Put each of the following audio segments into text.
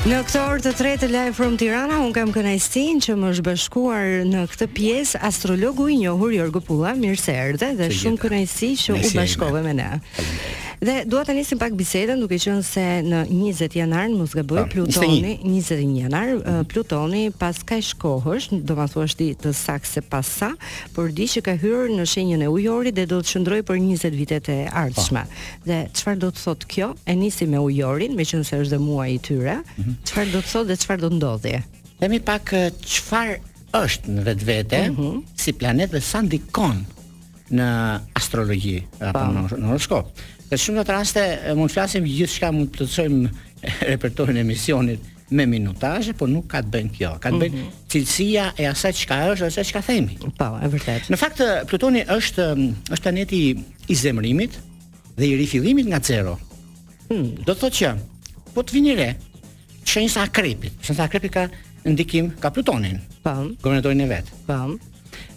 Në këtë orë të tretë të Live from Tirana, un kam kënaqësinë që më është bashkuar në këtë pjesë astrologu i njohur Jorgo Pulla. Mirë se erdhe dhe shumë kënaqësi që u bashkove me ne. Kënaqësia ime. Dhe dua ta nisim pak bisedën duke qenë se në 20 janar, në mos gaboj, Po, Plutoni 21 janar, ë, Plutoni pas kaq kohësh, do ma thuash ti të saktë se pas sa, por di që ka hyrë në shenjën e Ujorit dhe do të qëndrojë për 20 vitet e ardhshme. Dhe çfarë do të thotë kjo? E nisi me ujorin, meqenëse është dhe muaji i tyre. Mhm. Çfarë do të thotë dhe çfarë do të ndodhi? Themi pak çfarë është në vetvete mm -hmm. si planet dhe sa ndikon në astrologji apo po. në horoskop. Në shumtë raste mund të flasim gjithçka mund të plotësojmë repertorin e emisionit me minutazhe, por nuk ka të bëjë kjo. Ka të bëjë mm -hmm. cilësia e asaj çka është, asaj çka themi. Po, e vërtetë. Në fakt Plutoni është është planeti i zemërimit dhe i rifillimit nga zero. Hmm. Do të thotë që po të vini re, shenjës akrepit, shenjës akrepit ka ndikim ka Plutonin. Po. Guvernatorin e vet. Po.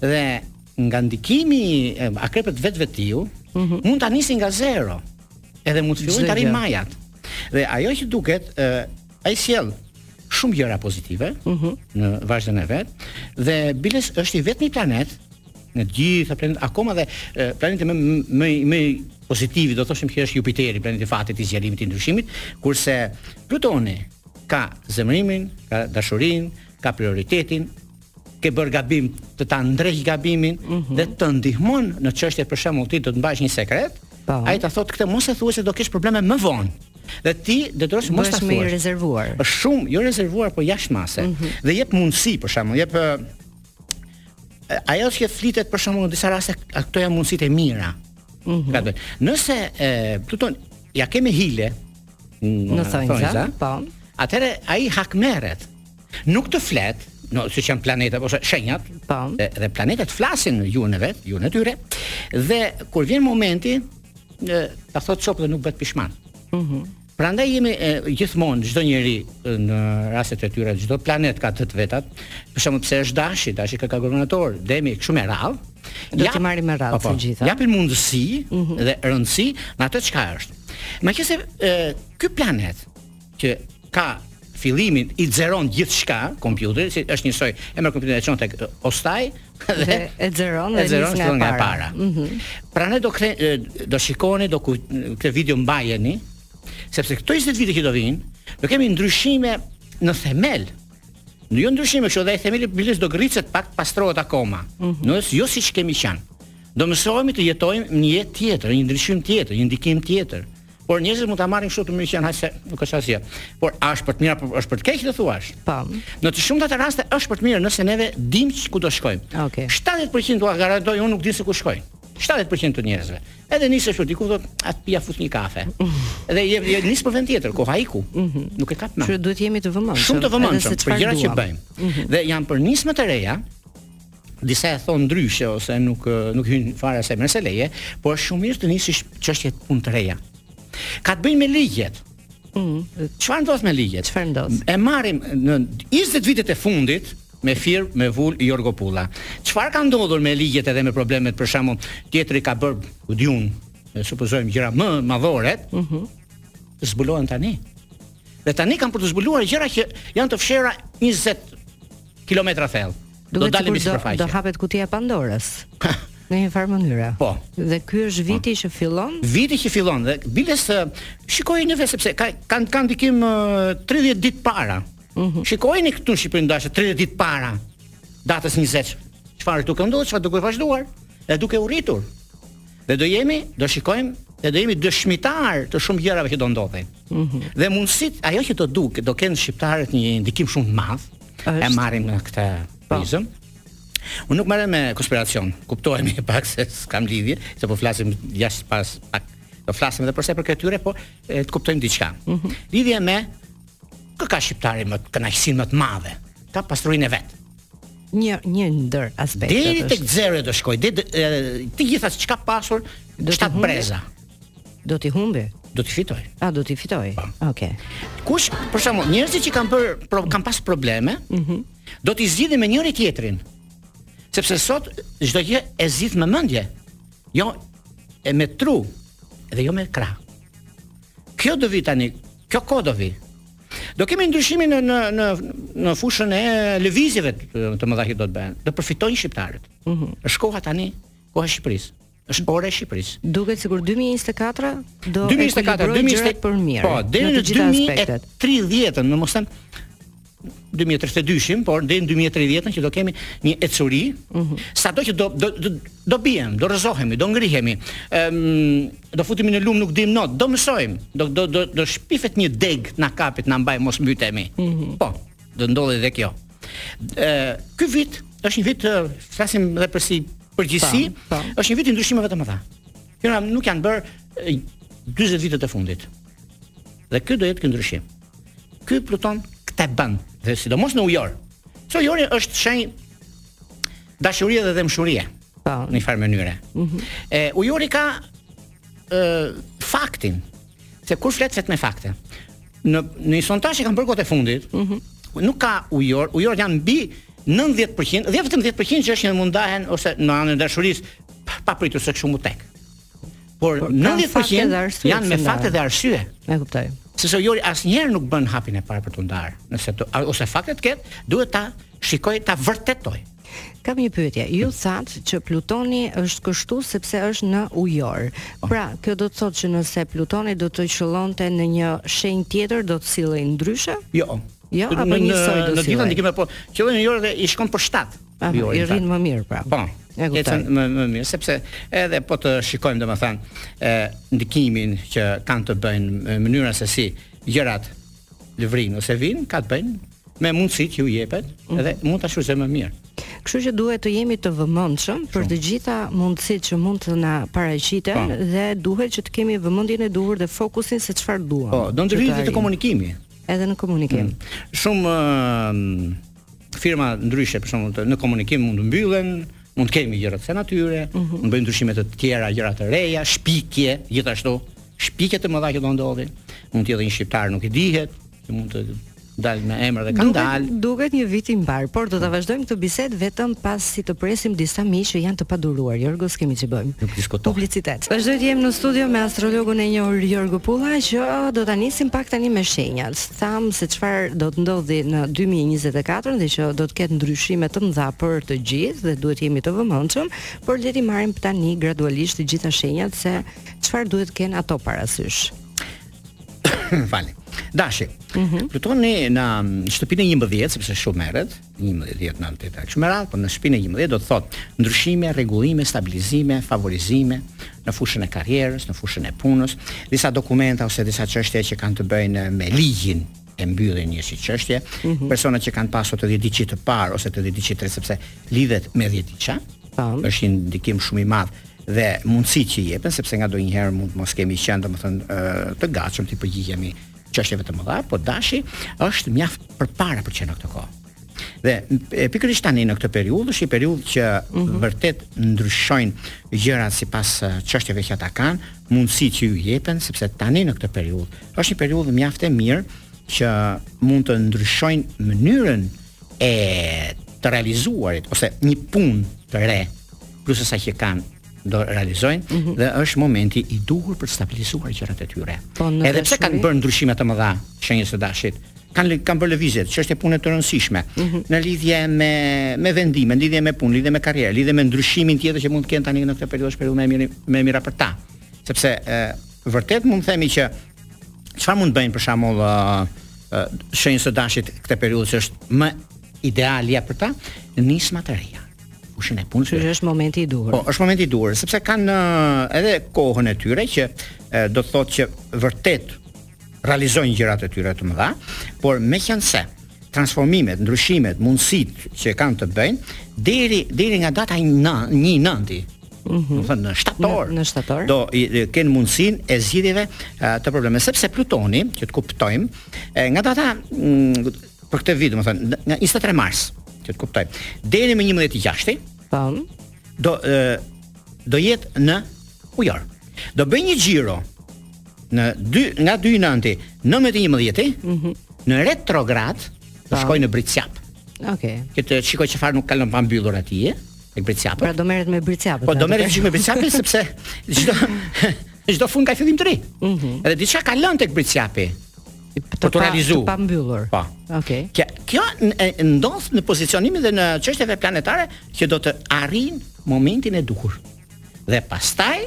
Dhe nga ndikimi akrepët vetvetiu, mm -hmm. mund ta nisin nga zero. Edhe mund të fillojnë të arrijnë majat. Dhe ajo që duket, ë ai sjell shumë gjëra pozitive uh mhm. -huh. në vazhdën e vet dhe biles është i vetmi planet në të gjitha planetët akoma dhe planeti më më më pozitivi do të thoshim që është Jupiteri, planeti i fatit, i zgjerimit, i ndryshimit, kurse Plutoni ka zemërimin, ka dashurinë, ka prioritetin, ke bërë gabim të ta ndreq gabimin mm -hmm. dhe të ndihmon në çështje për shembull ti do të mbash një sekret, po. ai ta thotë këtë mos e thuaj se do kesh probleme më vonë. Dhe ti detyrohesh mos ta thuash. Është më i rezervuar. Është shumë jo rezervuar, por jashtë mase. Mm -hmm. Dhe jep mundësi për shembull, jep ajo që flitet për shembull në disa raste ato janë mundësitë e mira. Mm -hmm. Nëse e, do të thonë ja kemi hile në thonjza, po. Atëherë ai hakmerret. Nuk të flet, no, siç janë planetat ose shenjat. Po. Dhe planetat flasin në gjuhën e vet, gjuhën e tyre. Dhe kur vjen momenti, ë, ta thot çop dhe nuk bëhet pishman. Mhm. Mm Prandaj jemi e, gjithmonë çdo njeri në rastet e tyre, çdo planet ka të vetat. Për shembull, pse është dashi, dashi ka kalkulator, demi kështu me radhë. Do t'i marrim me radhë të gjitha. Japin mundësi mm -hmm. dhe rëndësi në atë çka është. Meqenëse ky planet që ka fillimin i zeron gjithçka kompjuteri, siç është njësoj, e merr kompjuterin e çon tek ustai dhe e zeron dhe e nis nga, nga e para. Mm -hmm. Pra ne do kre, do shikoni do ku këtë video mbajeni, sepse këto 20 vite që do vinë, do kemi ndryshime në themel. Në jo ndryshime kështu dhe themeli bilis do gërryhet pak pastrohet akoma. Mm -hmm. Në jo siç kemi qenë. Do mësohemi të jetojmë një jetë tjetër, një ndryshim tjetër, një ndikim tjetër. Por njerëzit mund ta marrin kështu të mirë që janë hajt se, nuk është asgjë. Por a është për të mirë apo është për të keq të thuash? Po. Në të shumta të raste është për të mirë nëse neve dimë ku do shkojmë. Okej. Okay. 70% do ta garantoj unë nuk di se ku shkoj. 70% të njerëzve. Edhe nisesh diku, thotë, "Hajt të pimë një kafe." Edhe je, je nis për vend tjetër, koha iku. Mm -hmm. Nuk e kap më. Që duhet jemi të vëmendshëm. Shumë të vëmendshëm për gjërat që bëjmë. Mm -hmm. Dhe janë për nismë të reja, disa e thonë ndryshe ose nuk nuk i hyjnë fare asaj meseleje, por është shumë mirë të nisësh çështje të punë të reja. Ka të bëjë me ligjet. Mm. Çfarë mm. ndodh me ligjet? Çfarë ndodh? E marrim në 20 vitet e fundit, me firmë, me vulë Jorgo Pulla. Çfarë ka ndodhur me ligjet edhe me problemet për shembull? Tjetri ka bërë këtë, e supozojmë gjëra më madhore. Mhm. Mm -hmm. Zbulohen tani. Dhe tani kanë për të zbuluar gjëra që janë të fshehura 20 kilometra thellë. Do të dalin në sipërfaqe. Do hapet kutia e Pandorës. në një farë mënyre. Po. Dhe ky është viti po. që fillon? Viti që fillon dhe biles shikojini vetë sepse ka kanë kanë ndikim 30 ditë para. Mm -hmm. Shikojini këtu në Shqipërinë tonë 30 ditë para datës 20. Çfarë duke ndodhur, çfarë duke vazhduar, e duke u rritur. Dhe do jemi, do shikojmë dhe do jemi dëshmitarë të shumë gjërave që do ndodhin. Mm -hmm. Dhe mundësitë, ajo që të duke, do kenë shqiptarët një ndikim shumë të madh, e marrim në këtë po. prizëm. Unë nuk merrem me konspiracion, kuptohemi pak se s'kam lidhje, se po flasim jashtë pas pak do flasim edhe për sa i përket këtyre, po e, të kuptojmë diçka. Mm -hmm. Lidhje me Kë ka shqiptari kënaqësinë më të madhe? Ka pasurinë e vet. Një një ndër aspektet. Deri tek zero do shkoj. Dhe të gjitha çka pasur, ndër breza. Do t'i humbi. Do t'i fitoj. A do t'i fitoj? Po. Okej. Okay. Kush, për shembull, njerëzit që kanë bërë, pro, kanë pas probleme, ëh, mm -hmm. do t'i zgjidhin me njëri-tjetrin. Sepse sot çdo gjë e zgjidh me mendje. Jo e me tru, edhe jo me krah. Kjo do vi tani, kjo kohë do vi. Do kemi ndryshime në në në në fushën e lëvizjeve të mëdha që do të bëhen. Do përfitojnë shqiptarët. Ëh. Mhm. Është koha tani, koha e Shqipërisë. Është ora e Shqipërisë. Duket sikur 2024 do 2024 2024 për mirë. Po, deri në 2030 në mos them 2032-shin, por deri në 2030-ën që do kemi një ecuri, uh mhm. -huh. sado që do do do, do biem, do rrëzohemi, do ngrihemi, ëm um, do futemi në lum nuk dimë not, do mësojmë, do do do, do shpifet një degë na kap na mban mos mbytemi. Uh mhm. -huh. Po, do ndodhi edhe kjo. Ë, ky vit është një vit flasim edhe për si përgjithësi, është një vit i ndryshimeve të mëdha. Që nuk janë bërë 40 vitet e fundit. Dhe ky do jetë ky ndryshim. Ky Pluton këtë bën, dhe sidomos në ujor. Se ujori është shenjë dashurie dhe dhemshurie. Po, në njëfarë mënyre. Ëh, mm -hmm. ujori ka ë faktin se kur flet vetë me fakte. Në një sondazh që kam bërë kohët e fundit, ëh, mm -hmm. nuk ka ujor, ujorët janë mbi 90%, dhe vetëm 10% që është një mund ndahen ose në anën e dashurisë papritur se kështu m'u tek. Por 90% janë me fakte dhe arsye. E kuptoj. Sepse ujori asnjëherë nuk bën hapin e parë për të ndarë, nëse të, ose faktet këtë, duhet ta shikoj ta vërtetoj. Kam një pyetje. Ju thatë që Plutoni është kështu sepse është në ujor. Po. Pra, kjo do të thotë që nëse Plutoni do të qëllonte në një shenjë tjetër do të sillej ndryshe? Jo. Jo, apo njësoj do të sillej. Në gjithë ndikime po, qëlloi në ujor dhe i shkon për shtat. Ah, i rrin më mirë pra. Po. E kuptoj. Më më mirë sepse edhe po të shikojmë domethënë ë ndikimin që kanë të bëjnë mënyra se si gjërat lëvrin ose vin, ka të bëjnë me mundësitë që u jepet mm -hmm. dhe mund ta shfrytëzoj më mirë. Kështu që duhet të jemi të vëmendshëm për të gjitha mundësitë që mund të na paraqiten po. dhe duhet që të kemi vëmendjen e duhur dhe fokusin se çfarë duam. Po, do ndryshojë te komunikimi. Edhe në komunikim. Mm. Shumë uh, firma të ndryshme për shembull në komunikim mund të mbyllen, mund të kemi gjëra të kësaj natyre, mm -hmm. mund të bëjmë ndryshime të tjera, gjëra të reja, shpikje, gjithashtu, shpikje të mëdha që do ndodhin. Mund të jetë një shqiptar nuk i dihet, që mund të dalë me emër dhe kanë dalë. Duket, duket një vit i mbarë, por do ta mm. vazhdojmë këtë bisedë vetëm pasi të presim disa miq që janë të paduruar. Jorgo, s'kemi ç'i bëjmë. Nuk diskutojmë. Publicitet. Vazhdoj të jem në studio me astrologun e njohur Jorgo Pulla që do ta nisim pak tani me shenjat. Thamë se çfarë do të ndodhë në dy mijë e njëzet e katër dhe që do të ketë ndryshime të mëdha për të gjithë dhe duhet të jemi të vëmendshëm, por le t'i marrim tani gradualisht të gjitha shenjat se çfarë duhet të kenë ato parasysh. Fali. Dashi. Mm -hmm. Plutoni në shtëpinë e 11, sepse shumë merret, njëmbëdhjetë nëntë e kaq me radhë, por në shpin e njëmbëdhjetë do të thotë ndryshime, rregullime, stabilizime, favorizime në fushën e karrierës, në fushën e punës, disa dokumenta ose disa çështje që kanë të bëjnë me ligjin e mbyllin një si çështje, mm -hmm. personat që kanë pasur te 10 ditëshi i parë ose te 10 ditëshi i tretë sepse lidhet me 10 ditëshin, është një ndikim shumë i madh dhe mundësi që jepen sepse ngandonjëherë mund mos kemi qenë domethënë të gatshëm të përgjigjemi Çështjeve të mëdha, po dashi është mjaft përpara për të qenë në këtë kohë. Dhe e, pikërisht tani në këtë periudhë është një periudhë që mm -hmm. vërtet ndryshojnë gjërat sipas çështjeve që ata kanë, mundësitë që ju jepen, sepse tani në këtë periudhë është një periudhë mjaft e mirë që mund të ndryshojnë mënyrën e të realizuarit ose një punë të re plus asaj që kanë do realizojnë mm -hmm. dhe është momenti i duhur për të stabilizuar gjërat e tyre. Po, Edhe pse kanë bërë ndryshime të mëdha shenjës së dashit, kanë kanë bërë lëvizje, çështje pune të rëndësishme mm -hmm. në lidhje me me vendime, në lidhje me punë, lidhje me karrierë, lidhje me ndryshimin tjetër që mund të kenë tani në këtë periudhë, periudhë më e mirë më e mira për ta. Sepse e, vërtet mund të themi që çfarë mund të bëjnë për shembull shenjës së dashit këtë periudhë që është më idealja për ta, nisma të reja fushën e punës. Që është momenti i duhur. Po, është momenti i duhur, sepse kanë edhe kohën e tyre që do të thotë që vërtet realizojnë gjërat e tyre të mëdha, por meqenëse transformimet, ndryshimet, mundësitë që kanë të bëjnë deri deri nga data 1 1 nënti, Mm -hmm. Domethënë në shtator. Në, në shtator. Do kenë mundësinë e zgjidhjeve të problemeve sepse Plutoni, që të kuptojmë, nga data mm, Për këtë vit, domethënë, nga 23 mars, që të kuptojmë, deri më 11 gjashti, po. Do e, do jetë në Ujor. Do bëjë një xhiro në dy nga 2 nënti, 19-ti, ëh, mm -hmm. në retrograd, do po. shkojë në Bricjap. Okej. Okay. Që të shikojë çfarë nuk ka lënë pa mbyllur atje, te Bricjapi. Pra do merret me Bricjap. Po do merret me Bricjap sepse çdo çdo fund ka fillim të ri. Ëh. Mm -hmm. Edhe diçka ka lënë tek Bricjapi. për të realizuar. Pa mbyllur. Po. Okej. Okay. Kjo kjo ndodh në pozicionimin dhe në çështjet planetare që do të arrijë momentin e duhur. Dhe pastaj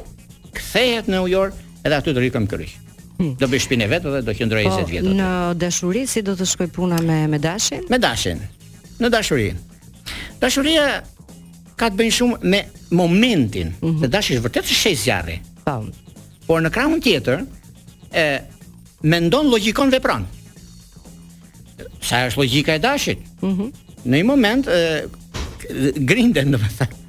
kthehet në ujor edhe aty do rikëm kërryq. Hmm. Do bëjë shpinë e vetë dhe do qëndrojë 20 po, vjet aty. Po në dashuri si do të shkojë puna me me dashin? Me dashin. Në dashuri. Dashuria ka të bëjë shumë me momentin. Mm -hmm. Dashi është vërtet shenjë zjarri. Po. Por në krahun tjetër, e Mendon logjikon vepron. Sa është logjika e dashit? Mhm. Mm në një moment e, grinden domethënë.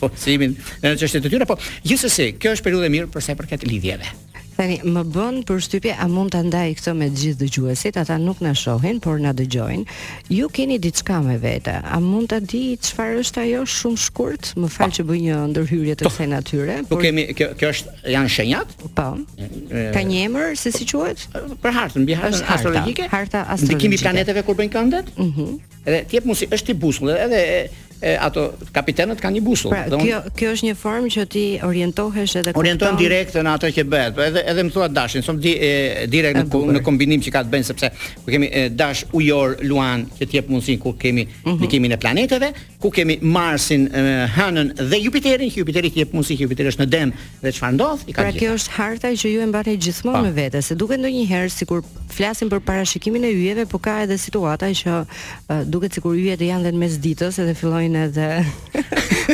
po si me thënë në çështje të tjera, po gjithsesi, kjo është periudhë e mirë për sa i përket lidhjeve. Tani më bën përshtypje a mund ta ndaj këtë me të gjithë dëgjuesit, ata nuk na shohin, por na dëgjojnë. Ju keni diçka me vete, a mund ta di çfarë është ajo shumë shkurt? Më fal që bëj një ndërhyrje të kësaj natyre, Po por kemi kjo kjo është janë shenjat? Po. Ka një emër se si quhet? Për hartën, mbi hartën është astrologjike. Harta astrologjike. Ndikimi i planeteve kur bëjnë këndet? Mhm. Mm edhe t'i jep mundësi, është si busull, edhe e, e, ato kapitenët kanë një busull. Pra, dhe kjo kjo është një formë që ti orientohesh edhe orienton direkt në atë që bëhet. Po edhe edhe më thua dashin, som di, e, direkt në, në kombinim që ka të bëjnë sepse kur kemi e, dash ujor luan që të jep mundsinë kur kemi mm -hmm. ndikimin e planeteve, ku kemi Marsin, Hënën dhe Jupiterin, që Jupiteri t'i jep mundësi që Jupiteri është në Dem dhe çfarë ndodh? I ka pra kjo është harta që ju e mbani gjithmonë po. me vete, se duket ndonjëherë sikur flasim për parashikimin e yjeve, por ka edhe situata që uh, duket sikur yjet janë dhe në mes ditës edhe fillojnë edhe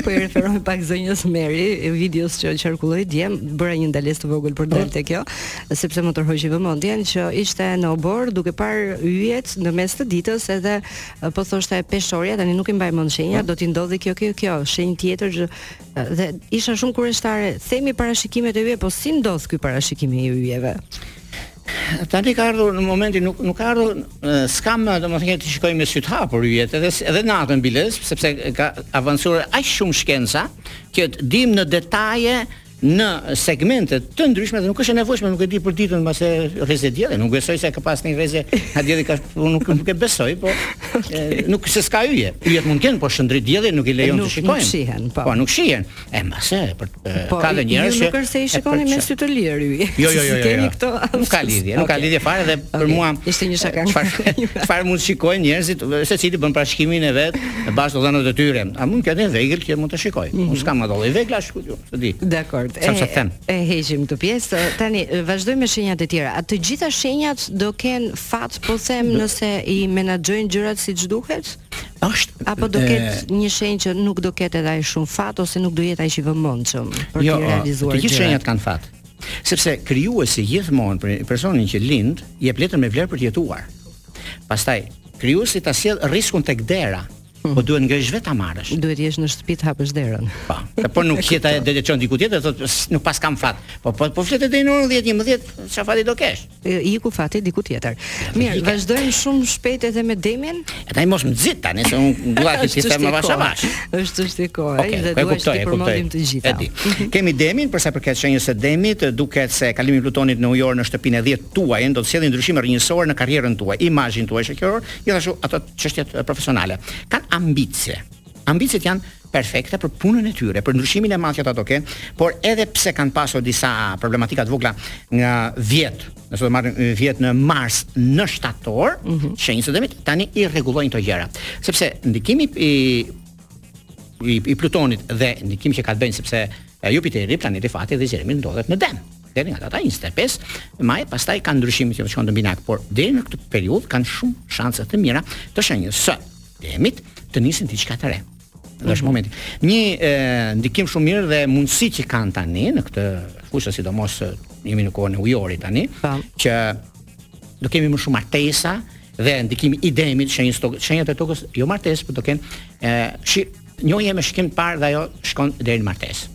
po i referohem pak zonjës Meri, videos që qarkulloi dje, bëra një ndalesë të vogël për të dalë te kjo, sepse më tërhoqi vëmendjen që ishte në oborr duke parë yjet në mes të ditës edhe po thoshte e peshorja tani nuk i mbaj mend shenja do t'i ndodhi kjo kjo kjo shenjë tjetër që, dhe isha shumë kureshtare themi parashikimet e yje po si ndodh ky parashikim i yjeve Tani ka ardhur në momentin nuk nuk ka ardhur s'kam domethënë të shikoj me sytë hapur yjet edhe edhe natën biles sepse ka avancuar aq shumë shkenca që dim në detaje në segmente të ndryshme dhe nuk është e nevojshme nuk e di për ditën mbase rreze dielli nuk besoj se ka pas një rreze a dielli ka unë nuk nuk e besoj po e, nuk se s'ka yje yjet mund të kenë po shndrit dielli nuk i lejon të shikojmë nuk shihen po po nuk shihen e mbase për po, ka dhe njerëz që nuk është se i shikoni me sy të lirë yje jo jo jo, jo, jo. këto nuk ka lidhje nuk ka lidhje fare dhe për mua ishte një shaka çfarë mund të shikojnë njerëzit secili bën parashikimin e vet bashkë dhënat e tyre a mund të ketë vegël që mund të shikojë unë mhm. s'kam atë vegël ashtu Di. Dakord. E, e heqim këtë pjesë. Tani vazhdojmë me shenjat e tjera. A të gjitha shenjat do kenë fat, po them, do... nëse i menaxhojnë gjërat siç duhet? Është apo do ketë një shenjë që nuk do ketë edhe aq shumë fat ose nuk do jetë aq i vëmendshëm për jo, të realizuar gjërat. Jo, të gjitha shenjat kanë fat. Sepse krijuesi gjithmonë për personin që lind jep letër me vlerë për të jetuar. Pastaj krijuesi ta sjell rriskun tek dera, Mm. Po duhet të ngrihesh vetë ta marrësh. Duhet të jesh në shtëpi të hapësh derën. Po. Po nuk je ta del e çon diku tjetër, thotë nuk paskam fat. Po po po fle deri në orën 10, 11, çfarë fati do kesh? Iku fati diku tjetër. Mirë, vazhdojmë shumë shpejt edhe me demin. Atëherë mos më nxit tani se un dua të t'i them avash avash. Është çështje kohe, ai dhe dua të përmendim të gjitha. E di. Mhm. Kemi demin për sa i përket shenjës së demit, duket se kalimi i Plutonit në ujor në shtëpinë e 10 tuajën do të sjellë ndryshime rrënjësore në karrierën tuaj, imazhin tuaj shoqëror, gjithashtu ato çështjet profesionale. Kanë ambicie. Ambiciet janë perfekte për punën e tyre, për ndryshimin e madh që ata do kenë, por edhe pse kanë pasur disa problematika të vogla nga vjet, nëse do marrin vjet në mars, në shtator, mm -hmm. shenjës së Demit, tani i rregullojnë këto gjëra. Sepse ndikimi i i, i Plutonit dhe ndikimi që ka të bëjë sepse Jupiteri, planeti i fatit dhe zgjerimit ndodhet në Dem. deri nga data 25 maj, pastaj kanë ndryshime që shkon te binjak, por deri në këtë periudhë kanë shumë shanse të mira të shenjës së demit të nisin diçka të re. Në është mhm. momenti. Një e, ndikim shumë mirë dhe mundësi që kanë tani në këtë fushë sidomos jemi në kohën e ujorit tani, pa. Po. që do kemi më shumë martesa dhe ndikimi i demit shenjës tokës, shenjat e tokës jo martesë, por do kenë ë dashuri, njohje me shikim të parë dhe ajo shkon deri në martesë.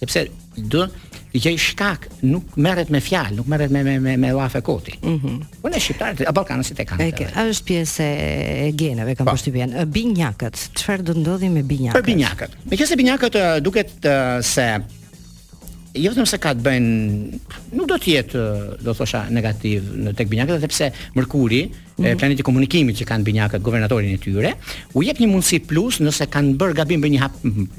Sepse do të gjejë shkak, nuk merret me fjalë, nuk merret me me me, me llafe koti. Ëh. Mm -hmm. Po ne shqiptarët e Ballkanit si të e kanë. E ke, a është pjesë e gjeneve kam po. përshtypjen. Binjakët, çfarë do të ndodhi me binjakët? Për binjakët. Meqenëse binjakët duket se jo vetëm se ka të bëjnë nuk do të jetë do thosha negativ në tek binjakët sepse Merkuri planeti i komunikimit që kanë binjakët guvernatorin e tyre, u jep një mundësi plus nëse kanë bërë gabim bën një hap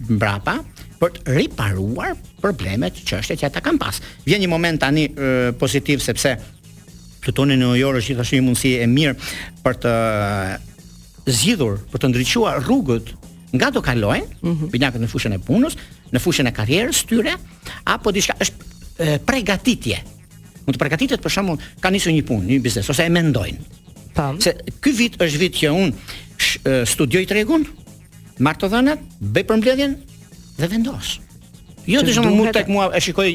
mbrapa për të riparuar problemet, çështjet që ata kanë pas. Vjen një moment tani e, pozitiv sepse plutoni në Ujor është gjithashtu një mundësi e mirë për të zgjidhur, për të ndriçuar rrugët nga do kalojnë mm -hmm. binjakët në fushën e punës, në fushën e karrierës tyre apo diçka është pregatitje Mund të përgatitet për shembull, kanë nisur një punë, një biznes ose e mendojnë. Tam. Se ky vit është vit që unë studioj tregun, marr të dhënat, bëj përmbledhjen dhe vendos. Jo për shembull tek mua e shikoj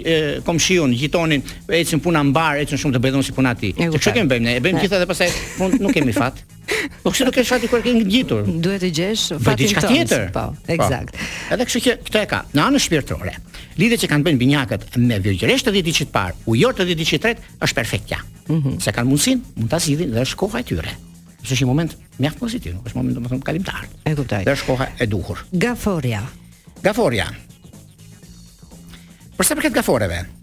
komshiun, gjitonin, ecën puna mbarë, ecën shumë të bëj si puna e tij. Çka kemi bëjmë ne? E bëjmë gjithë edhe pastaj fund nuk kemi fat. Po kështu nuk ke fat ti kur e ke ngjitur. Duhet të gjesh fatin tënd. tjetër. Po, po. eksakt. Edhe kështu që këtë e ka. Në anën shpirtërore, lidhja që kanë bën binjakët me virgjëreshë të 10 ditëshit të parë, ujor të 10 ditëshit të tretë është perfektja. Mm -hmm. Se kanë mundësinë, mund ta zgjidhin dhe është koha e tyre. Është një moment mjaft pozitiv, nuk është moment domethënë kalimtar. E kuptoj. Është koha e duhur. Gaforrja. Gaforrja. Përsa i përket gaforreve?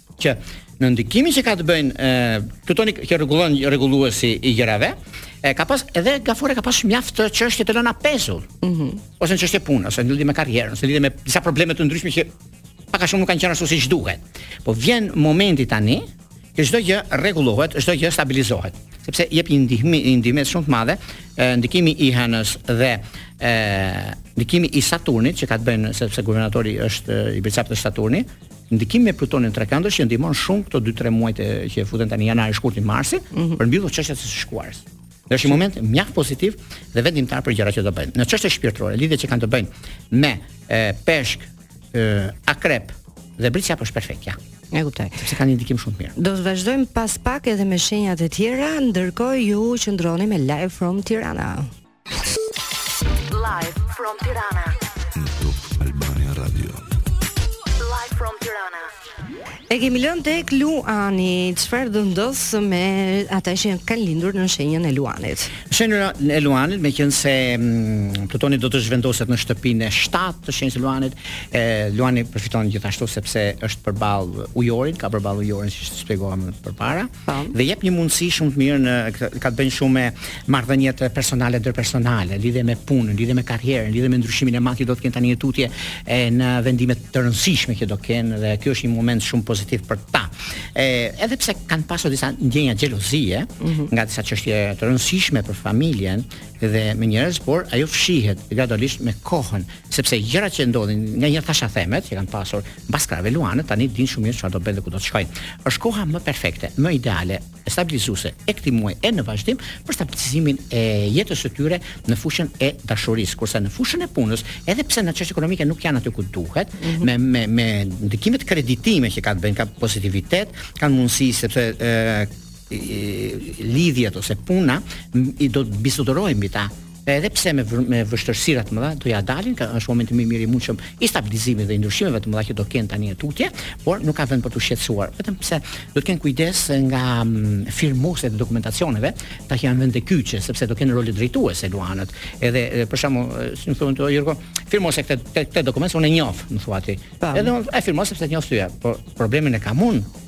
që në ndikimin që ka të bëjnë ë plutoni që rregullon rregulluesi i gjërave, e ka pas edhe Gaforre ka pas mjaft çështje të lëna pezull. Ëh. Mm -hmm. Ose në çështje punë, ose në lidhje me karrierën, ose lidhje me disa probleme të ndryshme që pak a shumë nuk kanë qenë ashtu siç duhet. Po vjen momenti tani që çdo gjë rregullohet, çdo gjë stabilizohet, sepse jep një ndihmë, një ndihmë shumë të madhe, ndikimi i Hanës dhe ë ndikimi i Saturnit që ka të bëjë sepse guvernatori është i Bricjapit Saturni, Ndikimi me Plutonin trekëndësh që ndihmon shumë këto 2-3 muajt që futen tani janari, shkurti, marsi, mm -hmm. për të mbyllur çështjet e së shkuarës. Dhe është një moment mjaft pozitiv dhe vendimtar për gjërat që do bëjnë. Në çështje shpirtërore, lidhje që kanë të bëjnë me e, peshk, e, akrep dhe bricjap është perfektja. E kuptoj. Sepse kanë një ndikim shumë të mirë. Do të vazhdojmë pas pak edhe me shenjat e tjera, ndërkohë ju qëndroni me Live from Tirana. Live from Tirana. Top Albania Radio. Live from Tirana. E kemi lënë tek Luani, çfarë do ndodh me ata që janë kanë lindur në shenjën e Luanit. Shenja e Luanit, meqenëse mm, Plutoni do të zhvendoset në shtëpinë e 7 të shenjës së Luanit, e Luani përfiton gjithashtu sepse është përballë Ujorit, ka përballë Ujorin siç shpjegova më përpara. Po. Dhe jep një mundësi shumë të mirë në ka të bëjë shumë me marrëdhëniet personale ndërpersonale, lidhje me punën, lidhje me karrierën, lidhje me ndryshimin e madh do të kenë tani e tutje e në vendime të rëndësishme që do kenë dhe ky është një moment shumë pozitiv për ta. E, edhe pse kanë pasur disa ndjenja xhelozie mm -hmm. nga disa çështje të rëndësishme për familjen dhe me njerëz, por ajo fshihet gradualisht me kohën, sepse gjërat që ndodhin nga një thashethemet që kanë pasur Mbas krahëve luanët tani dinë shumë mirë çfarë do bëjnë dhe ku do të shkojnë. Është koha më perfekte, më ideale, e stabilizuese e këtij muaji e në vazhdim për stabilizimin e jetës së tyre në fushën e dashurisë, kurse në fushën e punës, edhe pse në çështje ekonomike nuk janë aty ku duhet, mm -hmm. me me me ndikimet kreditime që kanë bënë kanë pozitivitet, kanë mundësi sepse e, lidhjet ose puna do të mbizotërojnë mbi ta edhe pse me me vështirësira të mëdha do ja dalin, se është momenti më i mirë i mundshëm i stabilizimit dhe i ndryshimeve të mëdha që do kenë tani tutje, por nuk ka vend për të shqetësuar. Vetëm pse do të kenë kujdes nga mm, firmosjet e dokumentacioneve, ata që janë vende kyçe, sepse do kenë role drejtuese luanët. Edhe për shembull, si më thonë ti Jorgo, firmose këtë këtë dokument unë e njoh, më thua ti. Edhe e firmoj sepse e njoh ty. Po problemin e kam unë,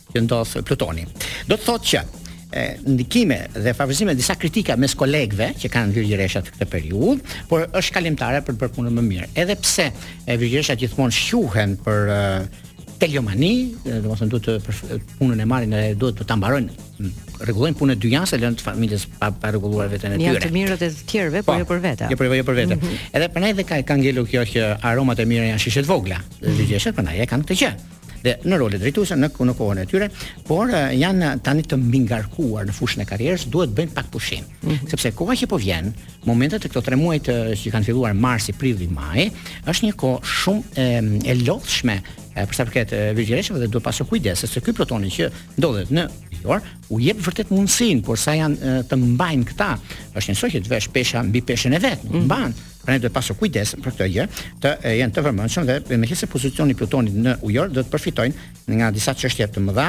që ndodh Plutoni. Do të thotë që e, ndikime dhe favorizime disa kritika mes kolegëve që kanë Virgjëreshat këtë periudhë, por është kalimtare për të bërë punën më mirë. Edhe pse e Virgjëreshat gjithmonë shquhen për e, teliomani, domethënë duhet të përf... punën e marrin dhe duhet ta mbarojnë m, rregullojnë punën e dynjasë lënë të familjes pa pa rregulluar veten e tyre. Janë të mirët e të tjerëve, por jo për vete. Jo për jo për vete. Edhe prandaj dhe ka ka ngelur kjo që aromat e mira janë shishe të vogla. Dhe Virgjëreshat prandaj e kanë këtë gjë. dhe në role drejtuese në në kohën e tyre, por janë tani të mbingarkuar në fushën e karrierës, duhet të bëjnë pak pushim. Mm -hmm. Sepse koha që po vjen, momentet e këto 3 muajt që kanë filluar marsi, prilli, maji, është një kohë shumë e, e lodhshme për sa përket Virgjëreshave dhe duhet pasur kujdes se ky Plutoni që ndodhet në Ujor u jep vërtet mundësinë, por sa janë të mbajnë këta, është njësoj si të vesh pesha mbi peshën e vet, nuk mban Prandaj duhet pasur kujdes për këtë gjë, të jenë të vëmendshëm dhe meqenëse pozicioni i Plutonit në Ujor do të përfitojnë nga disa çështje të mëdha,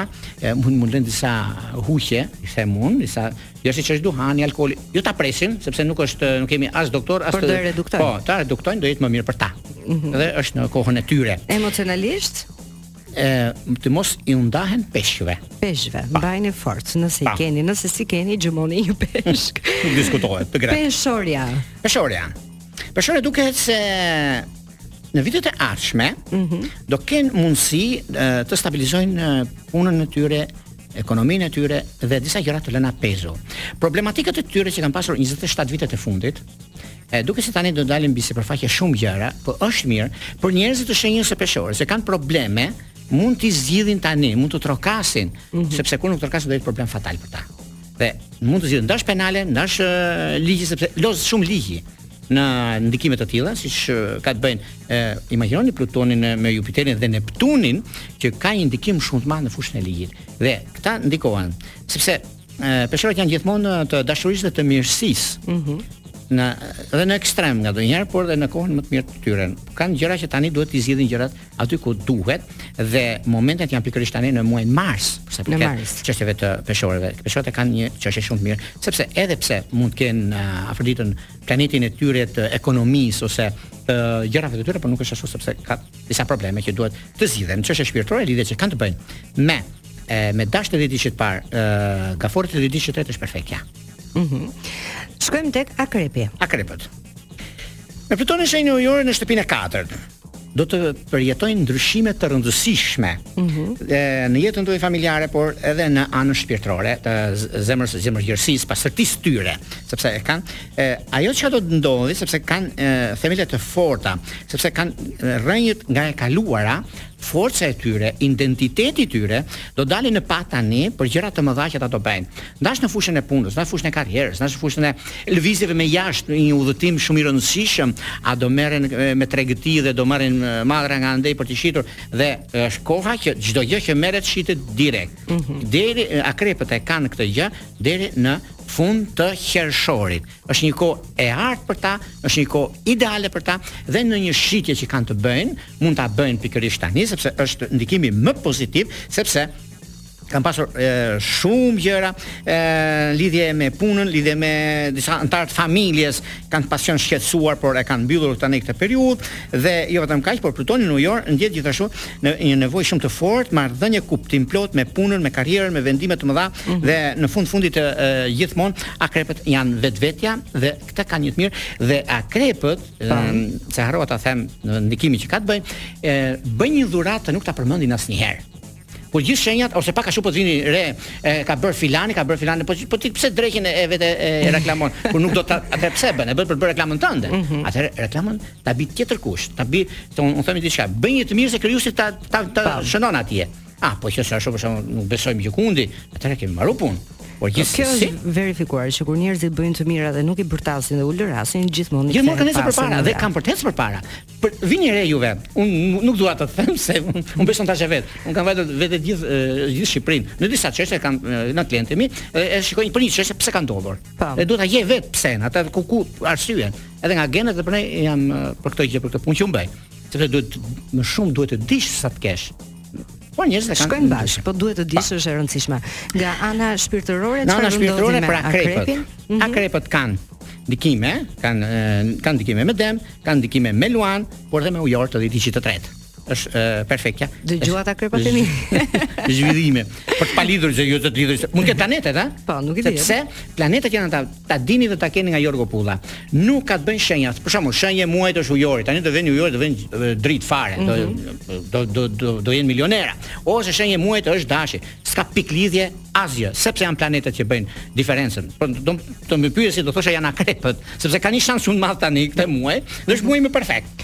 mund të lënë disa huqe, i them unë, disa jo siç është duhani, alkooli, jo ta presin, sepse nuk është nuk jemi as doktor, as, ta reduktojnë. Po, ta reduktojnë do jetë më mirë për ta. Mm -hmm. Dhe është në kohën e tyre. Emocionalisht e të mos i undahen peshqve. Peshqve, mbajeni fort, nëse i keni, nëse s'i keni gjumoni një peshk. Nuk diskutohet, të gjeni. Peshorja. Peshorja. Peshorja duket se në vitet e ardhshme mm -hmm. do kenë mundësi të stabilizojnë punën e tyre ekonominë e tyre dhe disa gjëra të lëna pezo. Problematikat e tyre që kanë pasur 27 vitet e fundit, E, duket se tani do dalin mbi sipërfaqe shumë gjëra, po është mirë për njerëzit të shenjës së peshores, se kanë probleme, mund t'i zgjidhin tani, mund të trokasin, mm -hmm. sepse kur nuk trokasin do jetë problem fatal për ta. Dhe mund të zgjidhin ndash penale, ndash ligji sepse loz shumë ligji në ndikime të tilla, siç ka të bëjnë, e, imagjinoni Plutonin me Jupiterin dhe Neptunin që ka një ndikim shumë të madh në fushën e ligjit. Dhe këta ndikohen, sepse Peshorët janë gjithmonë të dashurisë dhe të mirësisë. Ëh. Mm -hmm. Në dhe në ekstrem ngandonjëherë, por dhe në kohën më të mirë të tyre. Kanë gjëra që tani duhet t'i zgjidhin gjërat aty ku duhet dhe momentet janë pikërisht tani në muajin mars, sepse për këtë çështjeve të peshorëve. Peshorët kanë një çështje shumë të mirë, sepse edhe pse mund të kenë uh, afërditën planetin e tyre të ekonomisë ose të uh, gjërave të tyre, por nuk është ashtu sepse ka disa probleme që duhet të zgjidhen. Çështja shpirtërore lidhet që kanë të bëjnë me e me dash të ditë parë, ë gaforit të ditë të tretë është perfekt ja. Mhm. Mm Shkojmë tek akrepi. Akrepët. Me Plutonin në shenjën Ujor në shtëpinë e katërt. Do të përjetojnë ndryshime të rëndësishme mm -hmm. në jetën tuaj familjare, por edhe në anën shpirtërore, të zemrës, zemërgjërsisë, pastërtisë së tyre, sepse e kanë e, ajo që do të ndodhi, sepse kanë themele të forta, sepse kanë rrënjët nga e kaluara, forca e tyre, identiteti i tyre, do dalin në pah tani për gjëra të mëdha që ata do bëjnë. Ndash në fushën e punës, ndash në fushën e karrierës, ndash në fushën e lëvizjeve me jashtë, një udhëtim shumë i rëndësishëm, a do merren me tregëti dhe do marrin mallra nga andej për të shitur dhe është koha që çdo gjë që merret shitet direkt. Mm -hmm. Deri akrepët e kanë këtë gjë deri në fund të qershorit. Është një kohë e artë për ta, është një kohë ideale për ta dhe në një shitje që kanë të bëjnë, mund ta bëjnë pikërisht tani sepse është ndikimi më pozitiv, sepse kanë pasur e, shumë gjëra e, lidhje me punën, lidhje me disa anëtarë të familjes, kanë pas qenë shqetësuar, por e kanë mbyllur tani këtë periudhë dhe jo vetëm kaq, por Plutoni në Ujor nxit gjithashtu në një nevojë shumë të fortë, marrëdhënie kuptimplotë me punën, me karrierën, me vendime të mëdha mm -hmm. dhe në fund fundit e, gjithmonë akrepët janë vetvetja dhe këta kanë një të mirë dhe akrepët, se harrova ta them në ndikimin që ka të bëjë, bëjnë një dhuratë nuk ta përmendin asnjëherë kur gjithë shenjat ose pak a shumë po të vini re e, ka bër filani, ka bër filani, po po ti pse dreqin e vetë e, e reklamon, kur nuk do ti atë pse bën, e bën për bër reklamën tënde. Mm -hmm. Atë reklamën Ta bi tjetër kush, ta bi, un unë themi diçka, bëj një të mirë se krijuesi ta ta, ta, ta shënon atje. Ah, po që ashtu për shkakun nuk besojmë gjikundi, atëherë kemi marrë punë. Por gjithë kjo është verifikuar që kur njerëzit bëjnë të mira dhe nuk i bërtasin dhe ulërasin gjithmonë gjithë mund të nesër përpara dhe kanë për të ecë përpara. Por vini re juve. Un nuk dua të them se un beson tash e vet. Un kam vajtur vetë gjithë gjithë Shqipërinë. Në disa çështje kam në klientin mi e shikojnë për një çështje pse ka ndodhur. Po. Dhe duhet ta gjej vet pse, ata ku ku arsyen. Edhe nga gjenet dhe për ne jam për këtë gjë, për këtë punë që unë bëj. Sepse duhet më shumë duhet të dish sa të kesh. Po njerëz e kanë. Shkojnë bashkë, po duhet të dish është e rëndësishme. Nga ana shpirtërore çfarë ndodh? Ana shpirtërore për akrepët. Mhm. Akrepët kanë ndikime, kanë kanë ndikime me dem, kanë ndikime me luan, por edhe me ujor të dytë të tretë. është e perfektja. Dëgjova t'akrepat tani. Zhvillime. Për të palidhur që u lidhur. Mund të ketë planetet, a? Po, nuk e di. Sepse planetet janë ata, ta dini dhe ta keni nga Jorgo Pulla. Nuk ka të bëjnë shenja. Për shembull, shenja e muajit është ujori. Tani do vjen ujori, do vjen dritë fare. Mm -hmm. Do do do do jenë milionera. Ose shenja e muajit është dashi. S'ka pik lidhje asgjë, sepse janë planetet që bëjnë diferencën. Po do të më pyesi, do thosha janë akrepët, sepse kanë një shans shumë të madh tani këtë muaj, dhe është muaji më perfekt.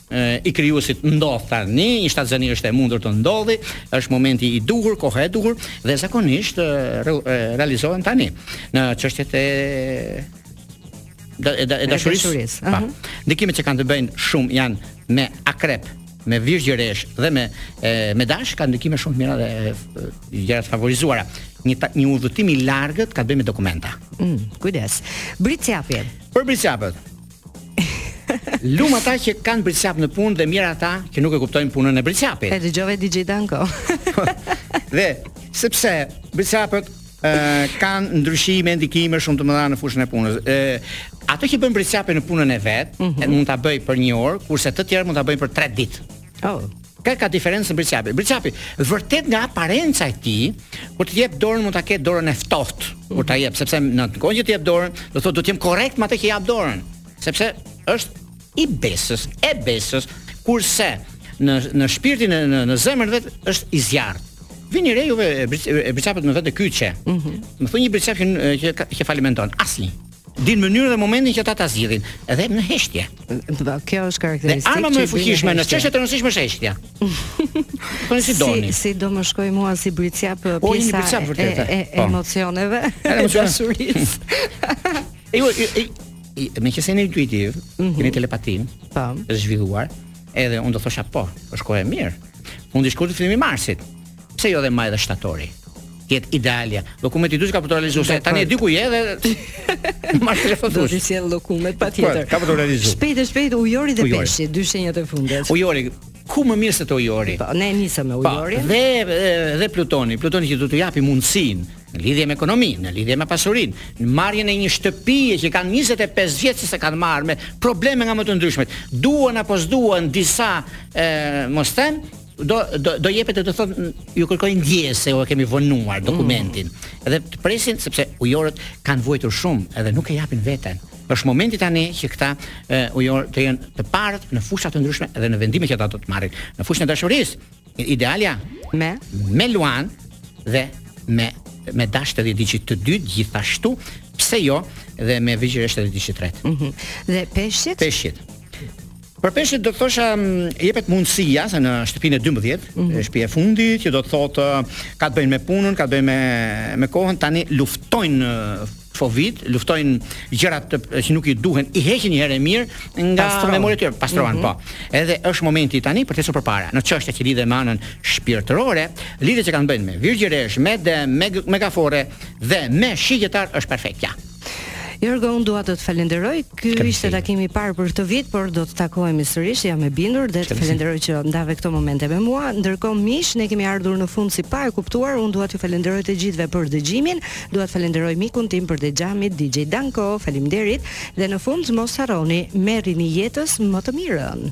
i krijuesit ndodh tani, një shtatzëni është e mundur të ndodhi, është momenti i duhur, koha e duhur dhe zakonisht re, realizohen tani në çështjet e e, e dashurisë. Pa. Ndikimet që kanë të bëjnë shumë janë me akrep, me virgjëresh dhe me e, me dash kanë ndikime shumë të mira dhe gjëra të favorizuara. Një ta, një udhëtim i largët që ka të bëjë me dokumenta. Mm, kujdes. Briçapi. Për briçapët. Lum ata që kanë briçap në punë dhe mjerë ata që nuk e kuptojnë punën e briçapit. E dëgjove DJ Danko. dhe sepse briçapët ë kanë ndryshime, ndikime shumë të mëdha në fushën e punës. ë Ato që bën briçapi në punën e vet, mm -hmm. mund ta bëj për një orë, kurse të tjerë mund ta bëjnë për 3 ditë. Oh. Ku e ka diferencën Briçapi? Briçapi, vërtet nga aparenca e tij, kur të jep dorën mund ta ketë dorën e ftohtë, kur ta jep, sepse në atë kohën që të jep dorën, do të thotë do të jem korrekt me atë që jap dorën, sepse është i besës, e besës, kurse në në shpirtin e në, në zemrën vet është i zjarrtë. Vini re juve e Briçapët në vende kyçe. Mm -hmm. Më thoni një Briçap që që, që falimenton, asnjë. Dinë mënyrën dhe momentin që ata ta zgjidhin, edhe në heshtje. Po, kjo është karakteristikë. Dhe arma më e fuqishme në çështje të rëndësishme është heshtja. Po si doni. Si, si do më shkoj mua si bricja për po, pjesa e, po. e, e, e emocioneve, e dashurisë. E ju meqenëse jeni intuitiv, mm -hmm. keni telepatin, po. Është zhvilluar, edhe unë do thosha po, është kohë e mirë. Fundi shkurtit fillimi i Marsit. Pse jo dhe maj dhe shtatori? Jetë idealja. Dokumenti duhet ka për të realizuar. Se tani e di ku je dhe merr telefon. Do të sjell dokument patjetër. Ka për të realizuar. Shpejt e shpejt ujori dhe peshqit, dy shenjat e fundit. Ujori, ku më mirë se te ujori? Po, ne nisëm me ujori. Po, dhe dhe Plutoni, Plutoni që do të japi mundësinë në lidhje me ekonominë, në lidhje me pasurinë, në marrjen e një shtëpie që kanë 25 vjet s'e kanë marrë me probleme nga më të ndryshmet. Duan apo s'duan disa, ë, mos them, do do do jepet do thonë ju kërkoj ndjesë se jua kemi vonuar dokumentin. Mm. Edhe të presin sepse ujorët kanë vuajtur shumë edhe nuk e japin veten. Është momenti tani që këta ujorë të jenë të parët në fusha të ndryshme dhe në vendime që ata do të marrin. Në fushën e dashurisë, idealja me me Luan dhe me me dash të dekut të dytë gjithashtu, pse jo, dhe me virgjëreshë të dekut të tretë. Mhm. Mm dhe peshqit? Peshqit. Për peshqit do të thosha jepet mundësia se në shtëpinë e 12, mm -hmm. shtëpi e fundit, që do të thotë ka të bëjnë me punën, ka të bëjnë me me kohën, tani luftojnë fobitë, luftojnë gjërat që nuk i duhen, i heqin një herë e mirë nga Pastron. memoria e tyre, pastrohen mm -hmm. po. Edhe është momenti tani për të ecur përpara. Në çështje që lidhen me anën shpirtërore, lidhjet që kanë të bëjnë me virgjëreshë, me dem, me gaforre dhe me shigjetar, është perfektja. Jorgo, unë dua të të falenderoj. Ky ishte takimi i parë për këtë vit, por do të takohemi sërish, jam e bindur dhe të falenderoj që ndave këto momente me mua. Ndërkohë miq, ne kemi ardhur në fund si pa e kuptuar. Unë dua t'ju falenderoj të gjithëve për dëgjimin. Dua të falenderoj mikun tim përtej xhamit DJ Danko. Faleminderit. Dhe në fund mos harroni, merrini jetës më të mirën.